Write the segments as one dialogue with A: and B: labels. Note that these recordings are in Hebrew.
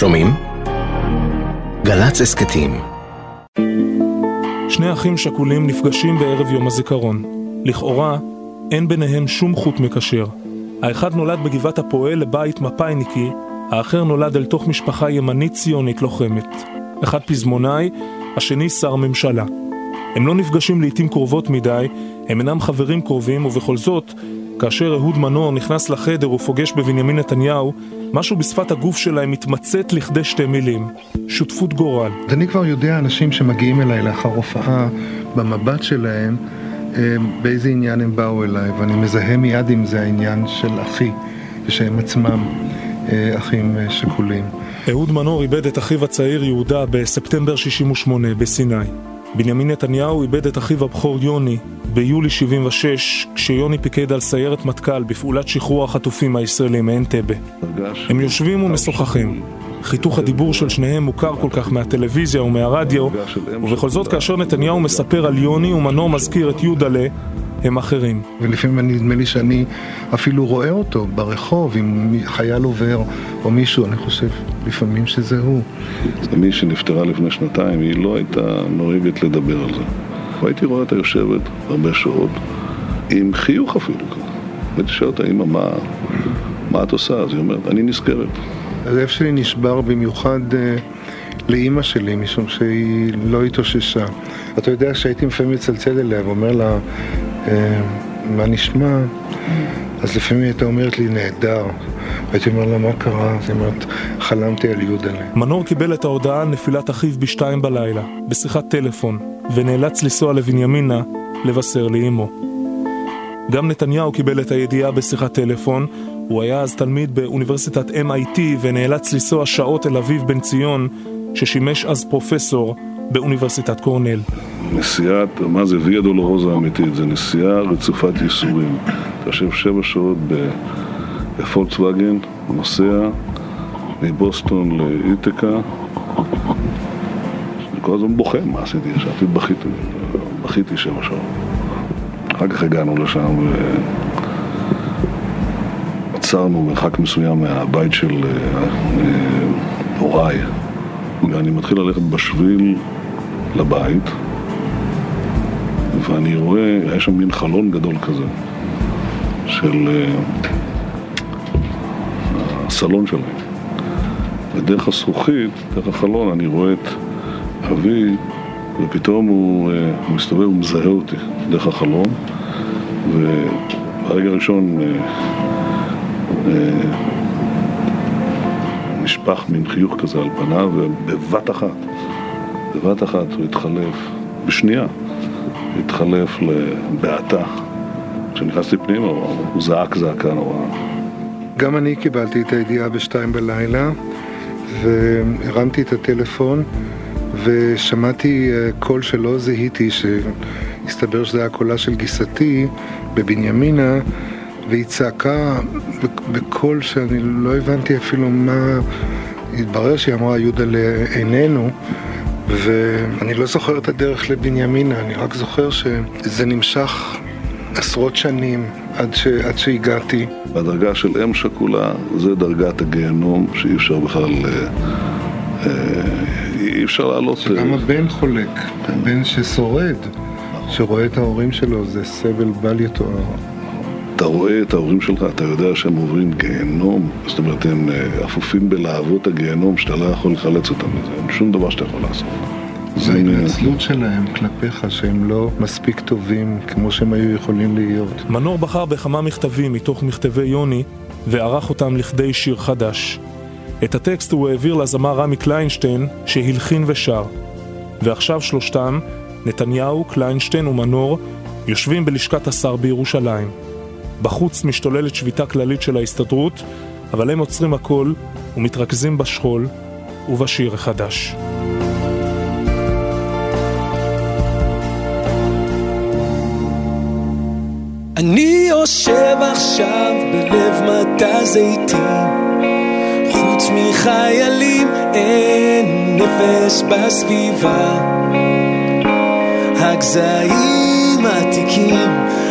A: שומעים? גל"צ הסכתים
B: שני אחים שכולים נפגשים בערב יום הזיכרון. לכאורה, אין ביניהם שום חוט מקשר. האחד נולד בגבעת הפועל לבית מפאיניקי, האחר נולד אל תוך משפחה ימנית ציונית לוחמת. אחד פזמונאי, השני שר ממשלה. הם לא נפגשים לעיתים קרובות מדי, הם אינם חברים קרובים, ובכל זאת, כאשר אהוד מנור נכנס לחדר ופוגש בבנימין נתניהו, משהו בשפת הגוף שלהם מתמצת לכדי שתי מילים, שותפות גורל.
C: אני כבר יודע אנשים שמגיעים אליי לאחר הופעה, במבט שלהם, באיזה עניין הם באו אליי, ואני מזהה מיד אם זה העניין של אחי, ושהם עצמם אה, אחים אה, שכולים.
B: אהוד מנור איבד את אחיו הצעיר יהודה בספטמבר 68 בסיני. בנימין נתניהו איבד את אחיו הבכור יוני ביולי 76, כשיוני פיקד על סיירת מטכ"ל בפעולת שחרור החטופים הישראלים מאנטבה. הם יושבים ומשוחחים. חיתוך הדיבור של שניהם מוכר כל כך מהטלוויזיה ומהרדיו, ובכל זאת כאשר נתניהו מספר על יוני ומנור מזכיר את יהודלה, הם אחרים.
C: ולפעמים נדמה לי שאני אפילו רואה אותו ברחוב, אם חייל עובר או מישהו, אני חושב לפעמים שזה הוא.
D: זה מי שנפטרה לפני שנתיים, היא לא הייתה נוהגת לדבר על זה. והייתי רואה אותה יושבת הרבה שעות, עם חיוך אפילו כזה. הייתי שואל אותה, אמא, מה, מה את עושה? אז היא אומרת, אני נזכרת.
C: הלב שלי נשבר במיוחד אה, לאימא שלי, משום שהיא לא התאוששה. אתה יודע שהייתי לפעמים מצלצל אליה ואומר לה, אה, מה נשמע? אז לפעמים הייתה אומרת לי, נהדר. הייתי אומר לה, מה קרה? אז היא אומרת, חלמתי על יודלה.
B: מנור קיבל את ההודעה על נפילת אחיו בשתיים בלילה, בשיחת טלפון, ונאלץ לנסוע לבנימינה לבשר לאמו. גם נתניהו קיבל את הידיעה בשיחת טלפון, הוא היה אז תלמיד באוניברסיטת MIT ונאלץ לנסוע שעות אל אביו בן ציון, ששימש אז פרופסור באוניברסיטת קורנל.
D: נסיעת, מה זה ויה דולורוזה אמיתית? זה נסיעה רצופת ייסורים. אתה יושב שבע שעות בפולקסווגן, נוסע מבוסטון לאיתקה, אני כל הזמן בוכה, מה עשיתי? ישבתי ובכיתי, בכיתי שבע שעות. אחר כך הגענו לשם ועצרנו מרחק מסוים מהבית של אה, אה, הוריי, ואני מתחיל ללכת בשביל לבית, ואני רואה, היה שם מין חלון גדול כזה, של uh, הסלון שלהם. ודרך הזכוכית, דרך החלון, אני רואה את אבי, ופתאום הוא, הוא מסתובב, הוא מזהה אותי דרך החלון, וברגע הראשון נשפך מין חיוך כזה על פניו, ובבת אחת, בבת אחת הוא התחלף, בשנייה, התחלף לבעתה. כשנכנסתי פנימה הוא זעק זעקה נוראה.
C: גם אני קיבלתי את הידיעה בשתיים בלילה, והרמתי את הטלפון, ושמעתי אה, קול שלא זיהיתי, שהסתבר שזה היה קולה של גיסתי בבנימינה, והיא צעקה בקול שאני לא הבנתי אפילו מה... התברר שהיא אמרה יהודה לעינינו ואני לא זוכר את הדרך לבנימינה, אני רק זוכר שזה נמשך עשרות שנים עד, ש... עד שהגעתי.
D: הדרגה של אם שכולה זה דרגת הגיהנום שאי אפשר בכלל... אה, אה, אי אפשר לעלות...
C: שגם הבן חולק, הבן ששורד, שרואה את ההורים שלו, זה סבל בל יתואר.
D: אתה רואה את ההורים שלך, אתה יודע שהם עוברים גיהנום, זאת אומרת הם אפופים בלהבות הגיהנום שאתה לא יכול לחלץ אותם מזה, אין שום דבר שאתה יכול לעשות.
C: זה ההתנצלות שלהם כלפיך שהם לא מספיק טובים כמו שהם היו יכולים להיות.
B: מנור בחר בכמה מכתבים מתוך מכתבי יוני וערך אותם לכדי שיר חדש. את הטקסט הוא העביר לזמר רמי קליינשטיין שהלחין ושר. ועכשיו שלושתם, נתניהו, קליינשטיין ומנור, יושבים בלשכת השר בירושלים. בחוץ משתוללת שביתה כללית של ההסתדרות, אבל הם עוצרים הכל ומתרכזים בשכול ובשיר החדש.
E: אני יושב עכשיו בלב מטע זיתים חוץ מחיילים אין נפש בסביבה הגזעים עתיקים,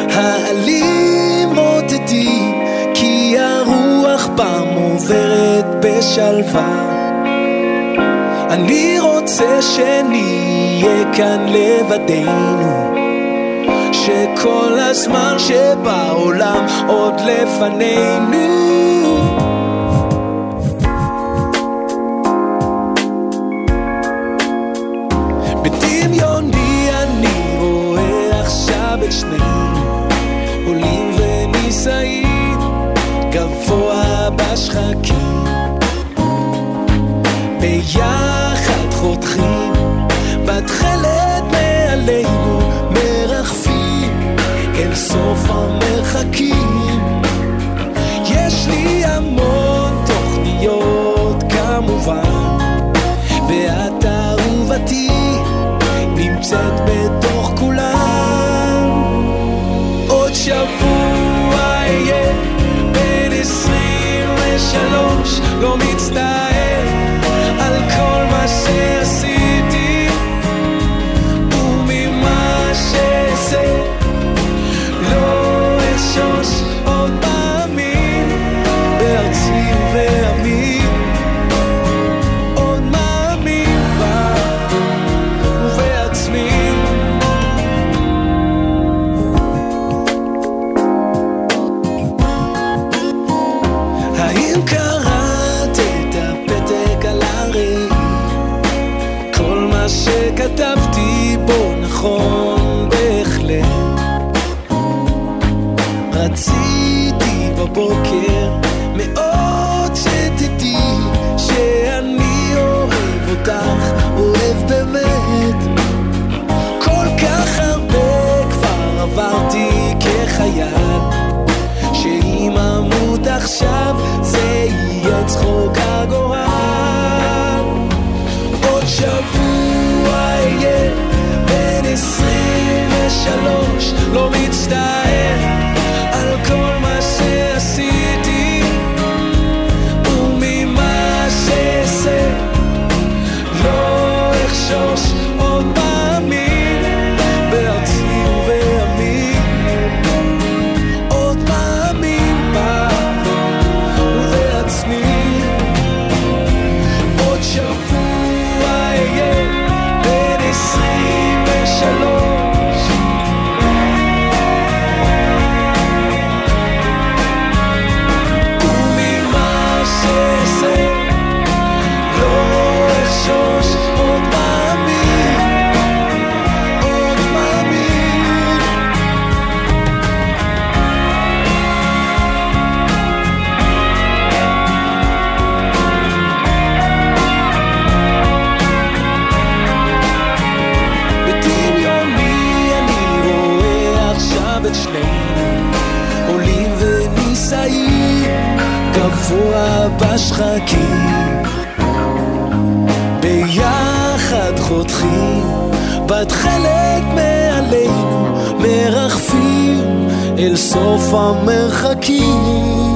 E: העלים בשלווה. אני רוצה שנהיה כאן לבדנו, שכל הזמן שבעולם עוד לפנינו. soul התכתבתי בו נכון בהחלט. רציתי בבוקר מאוד שתדעי שאני אוהב אותך, אוהב באמת. Low each style ביחד חותכים בת חלק מעלינו, מרחפים אל סוף המרחקים.